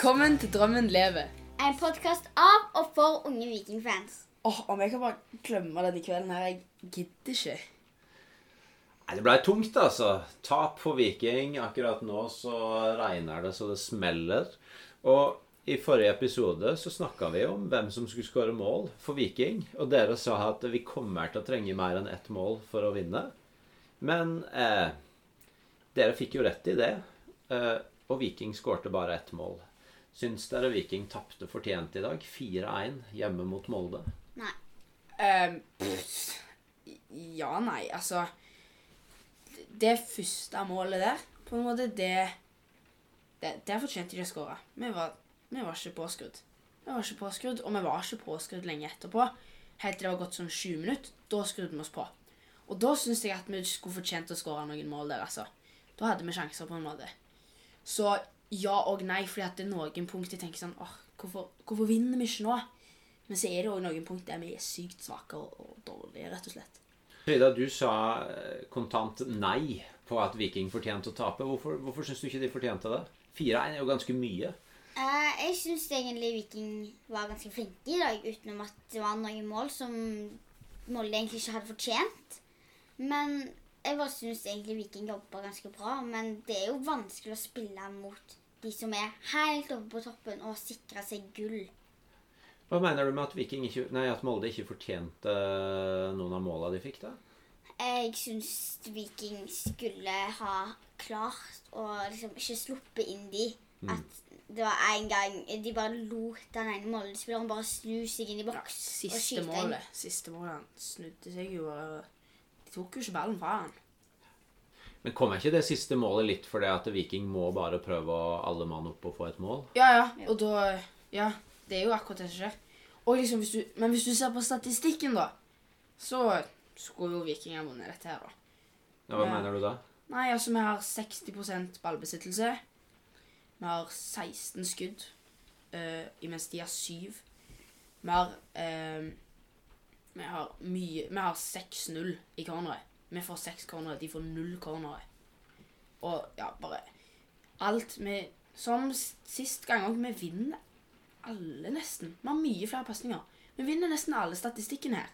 Velkommen til Drømmen lever. En podkast av og for unge vikingfans. Åh, Om jeg kan bare glemme denne kvelden her Jeg gidder ikke. Nei, Det ble tungt, altså. Tap for Viking. Akkurat nå så regner det så det smeller. Og i forrige episode så snakka vi om hvem som skulle skåre mål for Viking. Og dere sa at vi kommer til å trenge mer enn ett mål for å vinne. Men eh, dere fikk jo rett i det. Eh, og Viking skårte bare ett mål. Syns dere Viking tapte fortjent i dag? 4-1 hjemme mot Molde. Nei. Ehm, pff, ja, nei, altså Det første målet der, på en måte, det det, Der fortjente de å skåre. Vi var, vi var ikke påskrudd. Vi var ikke påskrudd, og vi var ikke påskrudd lenge etterpå. Helt til det var gått sånn sju minutter. Da skrudde vi oss på. Og da syns jeg at vi skulle fortjent å skåre noen mål der, altså. Da hadde vi sjanser, på en måte. Så ja og nei, fordi at det er noen punkt jeg tenker sånn åh, hvorfor, hvorfor vinner vi ikke nå? Men så er det òg noen punkt der vi er sykt svake og, og dårlige, rett og slett. Frida, du sa eh, kontant nei på at Viking fortjente å tape. Hvorfor, hvorfor syns du ikke de fortjente det? 4-1 er jo ganske mye. Uh, jeg syns egentlig Viking var ganske flinke i dag, utenom at det var noen mål som Molde egentlig ikke hadde fortjent. Men jeg bare syns egentlig Viking jobba ganske bra. Men det er jo vanskelig å spille mot de som er helt oppe på toppen og sikrer seg gull. Hva mener du med at, Viking ikke, nei, at Molde ikke fortjente eh, noen av måla de fikk? da? Jeg syns Viking skulle ha klart å liksom ikke sluppe inn de. At det var en gang de bare lot den ene Molde-spilleren bare snu seg inn i boks og Siste skyte inn. målet Siste målet han snudde seg jo og De tok jo ikke ballen fra han. Men kommer ikke det siste målet litt fordi at Viking må bare prøve å alle mann opp og få et mål? Ja, ja, og da Ja, det er jo akkurat det som skjer. Og liksom, hvis du, men hvis du ser på statistikken, da, så skulle jo Viking ha vunnet dette her, da. Ja, hva mener du da? Nei, altså, vi har 60 ballbesittelse. Vi har 16 skudd, eh, imens de har 7. Vi har eh, Vi har mye Vi har 6-0 i corneret. Vi får seks cornere, de får null cornere. Og ja, bare Alt vi Som sist gang òg, vi vinner alle nesten. Vi har mye flere pasninger. Vi vinner nesten alle statistikkene her.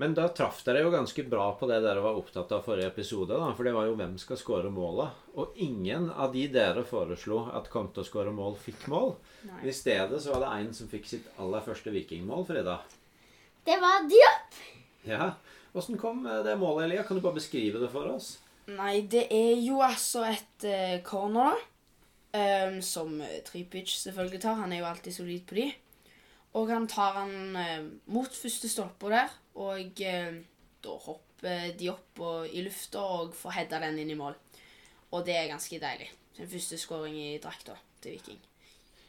Men da traff dere jo ganske bra på det dere var opptatt av forrige episode. da, For det var jo hvem skal skåre måla. Og ingen av de dere foreslo at kom til å skåre mål, fikk mål. Nei. I stedet så var det en som fikk sitt aller første vikingmål, Frida. Det var Diop! Ja, Åssen kom eh, det målet, Elia? Kan du bare beskrive det for oss? Nei, det er jo altså et uh, corner, da. Um, som uh, Tripic selvfølgelig tar. Han er jo alltid solid på de. Og han tar han uh, mot første stolpe der, og uh, da hopper de opp og, i lufta og får heada den inn i mål. Og det er ganske deilig. Den første skåring i drakta til Viking.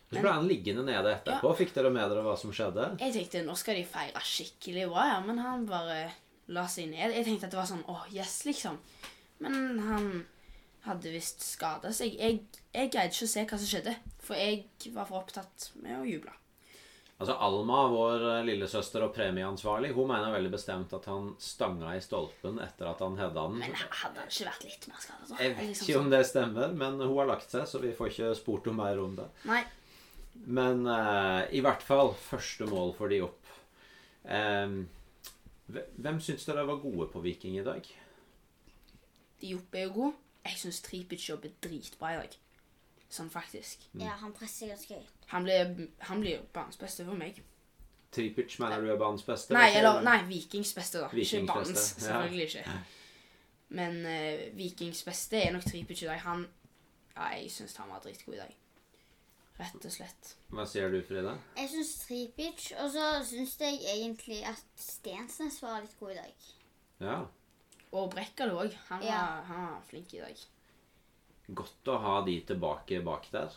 Så ble han liggende nede etterpå. Fikk dere med dere hva som skjedde? Jeg tenkte nå skal de feire skikkelig bra, ja, men han bare la seg ned. Jeg tenkte at det var sånn åh, yes, liksom. Men han hadde visst skada seg. Jeg, jeg greide ikke å se hva som skjedde, for jeg var for opptatt med å juble. Altså Alma, vår eh, lillesøster og premieansvarlig, hun mener veldig bestemt at han stanga i stolpen etter at han hedda den. Men hadde han ikke vært litt mer skada, da? Jeg vet Liksom ikke om sånn. det stemmer, men hun har lagt seg, så vi får ikke spurt om mer om det. Nei. Men uh, i hvert fall første mål for de opp. Hve- hvem syns dere var gode på Viking i dag? Diop er jo god. Jeg syns Tripic jobber dritbra i dag. Sånn faktisk. Ja, han presser ganske høyt. Han blir, han jo banens beste for meg. Tripic mener du er banens beste? Nei, eller, nei, Vikings beste, da. Vikings ikke Banens. beste, ja. Ikke. Men uh, Vikings beste er nok Tripic i dag. Han Ja, jeg syns han var dritgod i dag. Rett og slett. Hva sier du, Frida? Jeg syns Tripic, og så syns jeg egentlig at Stensnes var litt god i dag. Ja. Og Brekkalo òg. Han, var- Ja. han var flink i dag. Godt å ha de tilbake bak der.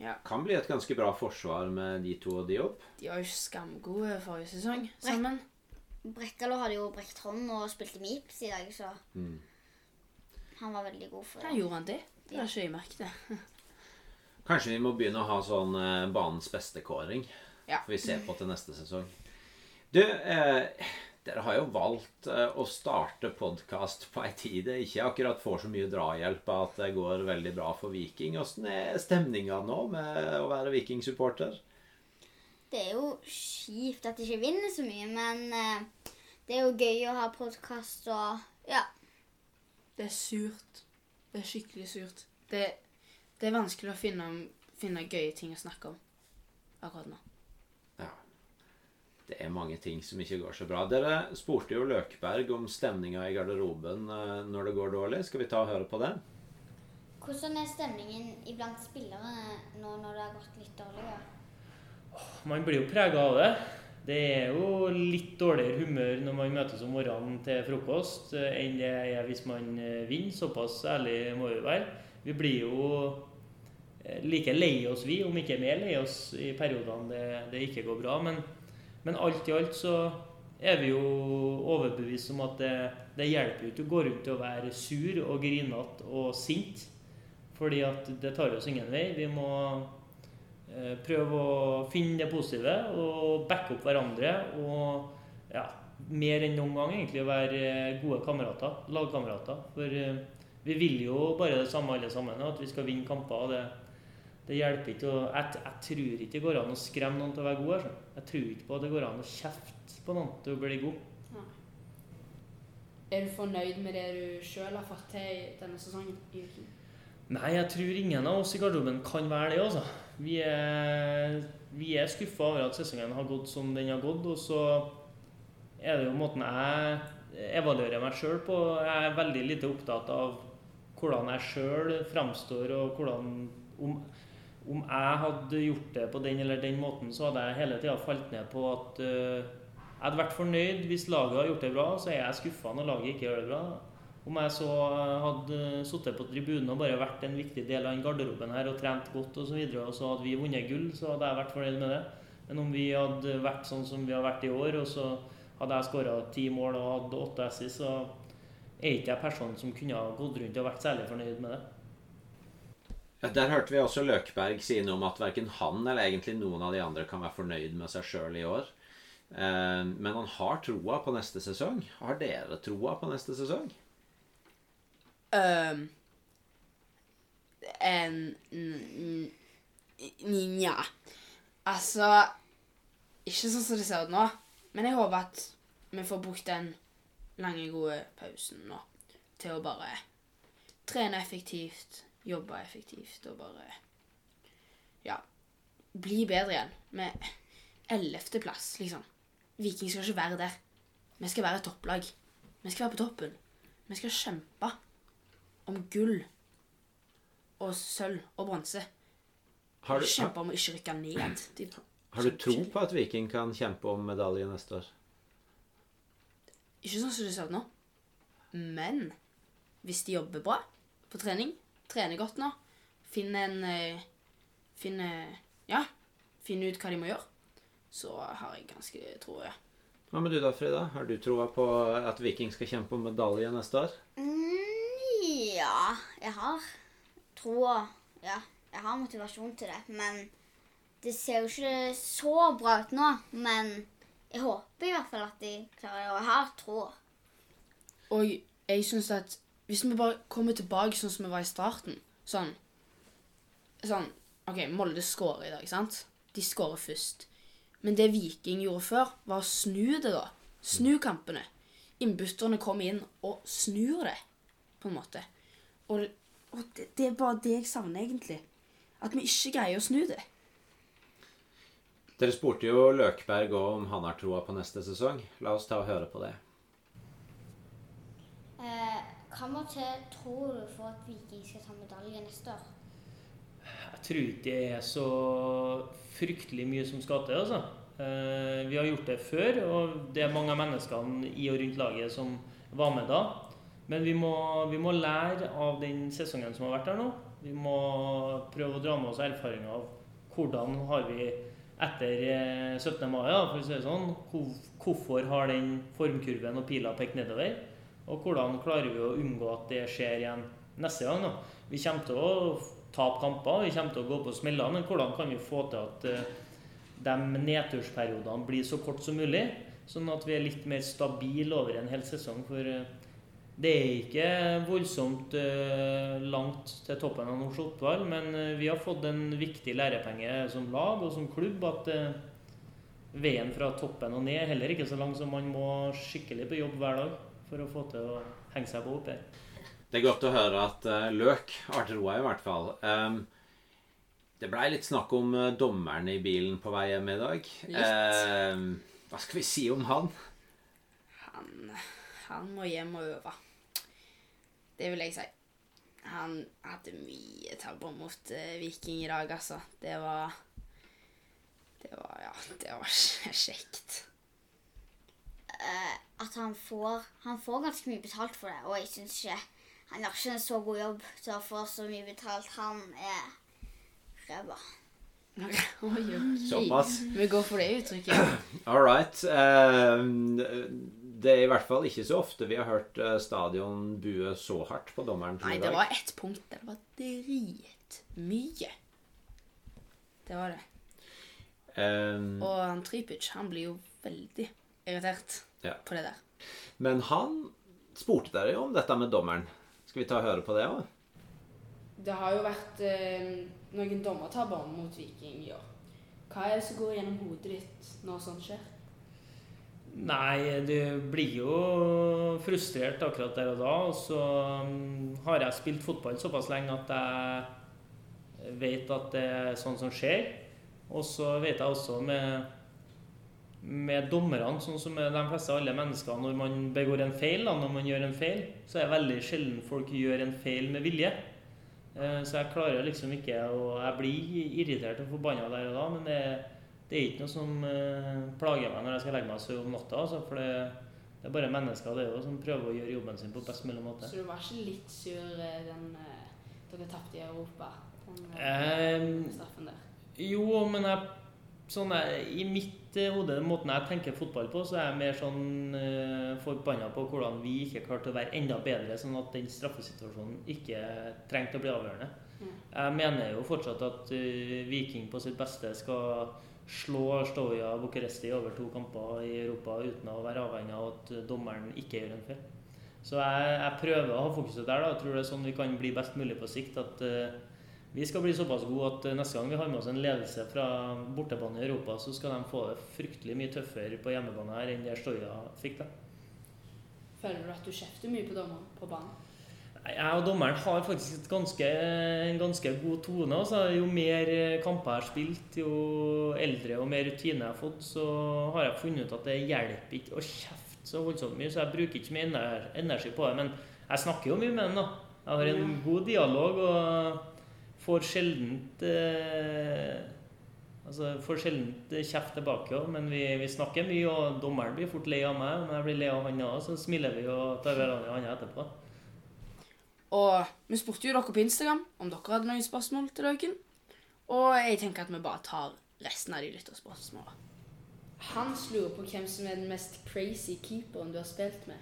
Ja. Kan bli et ganske bra forsvar med de to og de opp. De var jo skamgode forrige sesong sammen. Brekkalo hadde jo brekt hånd og spilte Meeps i dag, så Mm. han var veldig god for det. Han gjorde han det? Det har ikke jeg merket. Kanskje vi må begynne å ha sånn eh, banens beste-kåring. Ja. For vi ser på til neste sesong. Du, eh, Dere har jo valgt eh, å starte podkast på ei tid det ikke akkurat får så mye drahjelp av at det går veldig bra for Viking. Åssen er stemninga nå med å være Viking-supporter? Det er jo kjipt at de ikke vinner så mye, men eh, det er jo gøy å ha podkast og Ja. Det er surt. Det er skikkelig surt. Det, det er vanskelig å finne, finne gøye ting å snakke om akkurat nå. Ja. Det er mange ting som ikke går så bra. Dere spurte jo Løkberg om stemninga i garderoben eh, når det går dårlig. Skal vi ta og høre på det? Hvordan er stemningen iblant spillere nå når det har gått litt dårligere? Man blir jo prega av det. Det er jo litt dårligere humør når man møtes om morgenen til frokost eh, enn det er hvis man eh, vinner. Såpass ærlig må vi være. Vi blir jo like lei oss, vi, om ikke mer lei oss i periodene det, det ikke går bra. Men, men alt i alt så er vi jo overbevist om at det, det hjelper jo ikke å gå rundt og være sur og grinete og sint. Fordi at det tar oss ingen vei. Vi må Eh, prøve å finne det positive og backe opp hverandre. Og ja, mer enn noen gang egentlig være gode kamerater, lagkamerater. For eh, vi vil jo bare det samme alle sammen, at vi skal vinne kamper. og det, det hjelper ikke å, jeg, jeg, tror ikke det går an å skremme noen til å være gode. Altså. Jeg tror ikke på at det går an å kjefte på noen til å bli god. Nei. Er du fornøyd med det du sjøl har fått til i denne sesongen? i Viking? Nei, jeg tror ingen av oss i garderoben kan være det. altså. Vi er, vi er skuffa over at sesongen har gått som den har gått. Og så er det jo måten jeg evaluerer meg sjøl på. Jeg er veldig lite opptatt av hvordan jeg sjøl framstår, og hvordan om, om, jeg hadde gjort det på den eller den måten, så hadde jeg hele tida falt ned på at uh, jeg hadde vært fornøyd hvis laget hadde gjort det bra, så er jeg skuffa når laget ikke gjør det bra. Om jeg så hadde sittet på tribunen og bare vært en viktig del av den garderoben her og trent godt osv., og, så videre, og så hadde vi vunnet gull, så hadde jeg vært fornøyd med det. Men om vi hadde vært sånn som vi har vært i år, og så hadde jeg skåra ti mål og hatt åtte assist, så er ikke jeg personen som kunne gått rundt og vært særlig fornøyd med det. Ja, der hørte vi også Løkberg si noe om at verken han eller egentlig noen av de andre kan være fornøyd med seg sjøl i år. Eh, men han har troa på neste sesong. Har dere troa på neste sesong? Um, en Nja. Altså Ikke sånn som det ser ut nå. Men jeg håper at vi får brukt den lange, gode pausen nå til å bare trene effektivt, jobbe effektivt og bare Ja. Bli bedre igjen. Med ellevteplass, liksom. Viking skal ikke være der. Vi skal være et topplag. Vi skal være på toppen. Vi skal kjempe om gull og sølv og bronse. Har, Kjempe om å ikke rykke ned. De, har du tro på at Viking kan kjempe om medalje neste år? ikke sånn som du sa det nå. Men hvis de jobber bra på trening, trener godt nå, finner en eh, Finner Ja, finner ut hva de må gjøre, så har jeg ganske tro, ja. Hva med du da, Frida? Har du troa på at Viking skal kjempe om medalje neste år? Mm, ja, jeg har troa. Ja, jeg har motivasjon til det. Men det ser jo ikke så bra ut nå. Men jeg håper i hvert fall at de klarer det. Og jeg har troa. Og jeg syns at hvis vi bare kommer tilbake sånn som vi var i starten Sånn Sånn OK, Molde skårer i dag, sant? De skårer først. Men det Viking gjorde før, var å snu det, da. Snu kampene. Innbytterne kommer inn og snur det, på en måte. Og, og det, det er bare det jeg savner, egentlig. At vi ikke greier å snu det. Dere spurte jo Løkberg òg om han har troa på neste sesong. La oss ta og høre på det. Eh, til, tror du, for at Viking skal ta medalje neste år? Jeg tror ikke det er så fryktelig mye som skal til. altså. Eh, vi har gjort det før, og det er mange av menneskene i og rundt laget som var med da. Men vi må, vi må lære av den sesongen som har vært der nå. Vi må prøve å dra med oss erfaringer av hvordan har vi etter eh, 17. mai, da, for å si det sånn, hvorfor har den formkurven og pila pekt nedover? Og hvordan klarer vi å unngå at det skjer igjen neste gang? da? Vi kommer til å tape kamper, vi kommer til å gå på smeller, men hvordan kan vi få til at eh, de nedtursperiodene blir så kort som mulig, Sånn at vi er litt mer stabile over en hel sesong. For eh, det er ikke voldsomt eh, langt til toppen av norsk fotball, men vi har fått en viktig lærepenge som lag og som klubb at veien fra toppen og ned er heller ikke så lang, så man må skikkelig på jobb hver dag for å få til å henge seg på oppe. her. Det er godt å høre at uh, Løk arter roa, i hvert fall. Um, det blei litt snakk om uh, dommeren i bilen på vei hjem i dag. Ehm, hva skal vi si om han? Han, han må hjem og øve. Det vil jeg si. Han hadde mye tabber mot uh, Viking i dag, altså. Det var Det var Ja, det var kjekt. Eh, at han får, han får ganske mye betalt for det, og jeg syns ikke Han gjør ikke en så god jobb til å få så mye betalt. Han er ræva. Oi. Såpass. Vi går for det uttrykket. All right. Ehm, det er i hvert fall ikke så ofte vi har hørt eh, stadion bue så hardt på dommeren Nei, det var ett punkt der det var dritmye. Det var det. Um, Og han Tripic, han blir jo veldig irritert Ja. på det der. men han spurte dere jo om dette med dommeren. Skal vi ta og høre på det òg? Det har jo vært eh, noen dommertabber mot Viking i år. Hva er det som går gjennom hodet ditt når sånt skjer? Nei, du blir jo frustrert akkurat der og da. Og så mm, har jeg spilt fotball såpass lenge at jeg vet at det er sånn som skjer. Og så vet jeg også med, med dommerne, sånn som med de fleste alle mennesker, når man begår en feil, da, når man gjør en feil, så er det veldig sjelden folk gjør en feil med vilje. Eh, Så jeg klarer liksom ikke å Jeg blir irritert og forbanna der og da, men det, det er ikke noe som eh, plager meg når jeg skal legge meg og sove om natta. Altså, for det, det er bare mennesker det er jo, som prøver å gjøre jobben sin på best mulig måte. Så du var ikke litt sur eh, den dere tapte i Europa? Den den straffen der? Jo, men jeg, sånn jeg, i mitt eh, hode, måten jeg tenker fotball på, så er jeg mer sånn uh, forbanna på hvordan vi ikke klarte å være enda bedre, sånn at den straffesituasjonen ikke trengte å bli avgjørende. Mm. Jeg mener jo fortsatt at uh, Viking på sitt beste skal slå Stoja Bucuresti over to kamper i Europa uten å være avhengig av at eh, dommeren ikke gjør en feil. Så jeg, jeg prøver å ha fokuset der. da. Jeg tror det er sånn vi kan bli best mulig på sikt. at eh, vi skal bli såpass gode at eh, neste gang vi har med oss en ledelse fra bortebane i Europa, så skal de få det fryktelig mye tøffere på hjemmebane her enn det Stoya fikk. det. Føler du at du kjefter mye på dommeren på banen? Jeg og dommeren har faktisk et ganske, en ganske god tone. Altså. Jo mer eh, kamper jeg har spilt, jo eldre og mer rutine jeg har fått, så har jeg funnet ut at det hjelper ikke å kjefte så voldsomt mye, så jeg bruker ikke mye energi på det. Men jeg snakker jo mye med den. da. Jeg har en god dialog og får sjelden eh, Altså, får sjelden kjeft tilbake men vi, vi snakker mye, og dommeren blir fort lei av meg. Og når jeg blir lei av han òg, så smiler vi og tar hverandre i hånda etterpå. Og vi spurte jo dere på Instagram om dere hadde noen spørsmål til dere. Og jeg tenker at vi bare tar resten av de lytterspørsmåla. Hans lurer på hvem som er den mest crazy keeperen du har spilt med.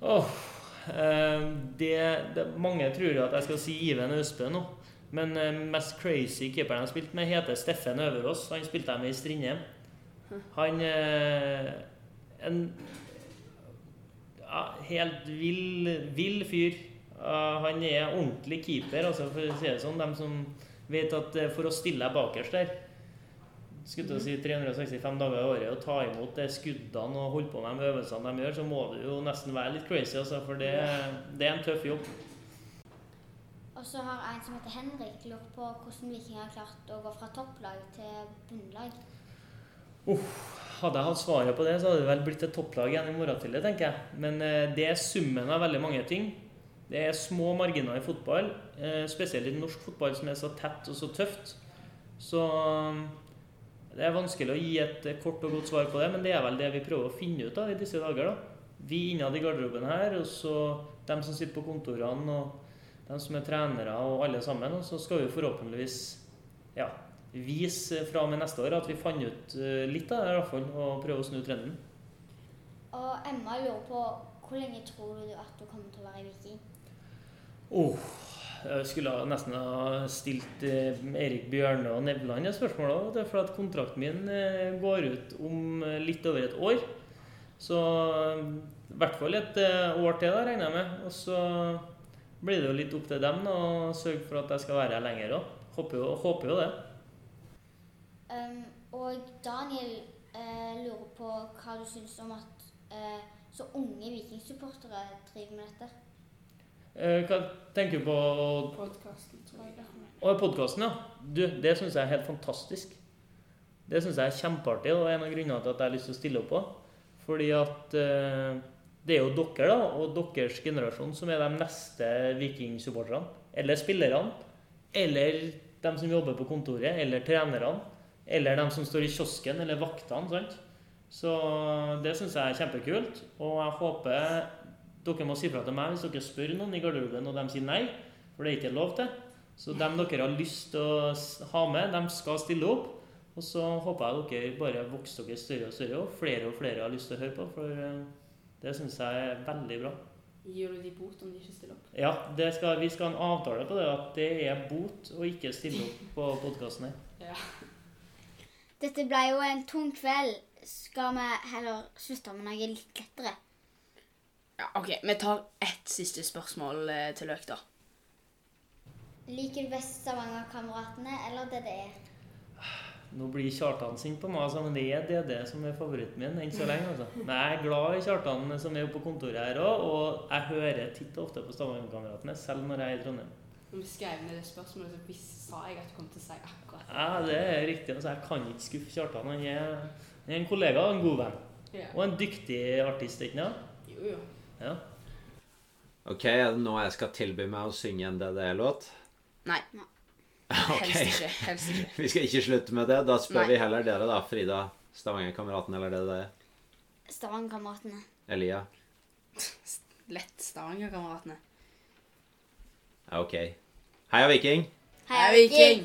Åh, eh, det, det, mange tror at jeg skal si Iven Østbø nå. Men eh, mest crazy keeperen jeg har spilt med, heter Steffen Øverås. Han spilte jeg med i Strindheim. Han eh, En ja, helt vill, vill fyr. Han er ordentlig keeper, altså for å si det sånn. De som vet at eh, for å stille bakerst der skulle til å si 365 dager i året og ta imot de skuddene og holde på med de øvelsene de gjør, så må du jo nesten være litt crazy, altså, for det, det er en tøff jobb. Og så har en som heter Henrik, lurt på hvordan Viking har klart å gå fra topplag til bunnlag. Hadde jeg hatt svaret på det, så hadde det vel blitt et topplag igjen i morgen tidlig, tenker jeg. Men eh, det er summen av veldig mange ting. Det er små marginer i fotball, eh, spesielt i norsk fotball som er så tett og så tøft. Så det er vanskelig å gi et eh, kort og godt svar på det, men det er vel det vi prøver å finne ut av i disse dager. da. Vi innad i garderoben her, og så dem som sitter på kontorene, og dem som er trenere, og alle sammen. Og så skal vi forhåpentligvis ja, vise fra og med neste år at vi fant ut eh, litt av det, i hvert fall, og prøve å snu trenden. Og Emma lurer på hvor lenge tror du at du kommer til å være i Viking? Oh, Jeg skulle nesten ha stilt eh, Erik Bjørne og Nevland spørsmål for at kontrakten min eh, går ut om eh, litt over et år. Så i hvert fall et år til, da, regner jeg med. Og så blir det jo litt opp til dem å sørge for at jeg skal være her lenger òg. Håper, håper jo det. Um, og Daniel eh, lurer på hva du syns om at eh, så unge vikingsupportere driver med dette. Eh, Hva tenker du på Podkasten, tror jeg. Og podkasten, ja. Du, det syns jeg er helt fantastisk. Det syns jeg er kjempeartig, og en av grunnene til at jeg har lyst til å stille opp på. Fordi at eh, det er jo dere, da, og deres generasjon, som er de neste Viking-supporterne. Eller spillerne. Eller de som jobber på kontoret. Eller trenerne. Eller de som står i kiosken, eller vaktene. sant? Så det syns jeg er kjempekult. Og jeg håper dere må si fra til meg hvis dere spør noen i garderoben og de sier nei. For det er ikke lov til. Så dem dere har lyst til å ha med, de skal stille opp. Og så håper jeg dere bare vokser dere større og større, og flere og flere har lyst til å høre på. For eh, det syns jeg er veldig bra. Gir du de bot om de ikke stiller opp? Ja, det skal, vi skal ha en avtale på det, at det er bot å ikke stille opp på podkasten her. Ja. Dette ble jo en tung kveld. Skal vi heller slutte med noe litt lettere? Ja. OK, vi tar ett siste spørsmål eh, til Løk, da. Liker du best Stavanger-kameratene eller DDE? Nå blir Kjartan sint på meg, altså, men det er DDE som er favoritten min enn så lenge. altså. Men jeg er glad i Kjartan som er oppe på kontoret her òg, og jeg hører titt og ofte på Stavanger-kameratene, selv når jeg er i Trondheim. Når vi skrev ned det spørsmålet, så vis- sa jeg at du kom til å si akkurat Ja, det er riktig. altså Jeg kan ikke skuffe Kjartan. Han er, han er en kollega og en god venn. Ja. Og en dyktig artist, ikke sant? Jo, jo. Ja. Ok, er det nå jeg skal tilby meg å synge en DDE-låt? Nei. Ok. Helst ikke. Helst ikke. Vi skal ikke slutte med det. Da spør Nei. vi heller dere, da. Frida, Stavanger-kameraten, eller DDE? det er. Stavanger-kameratene. Elia. Lett. Heia, ok. Heia Viking! Heia Viking!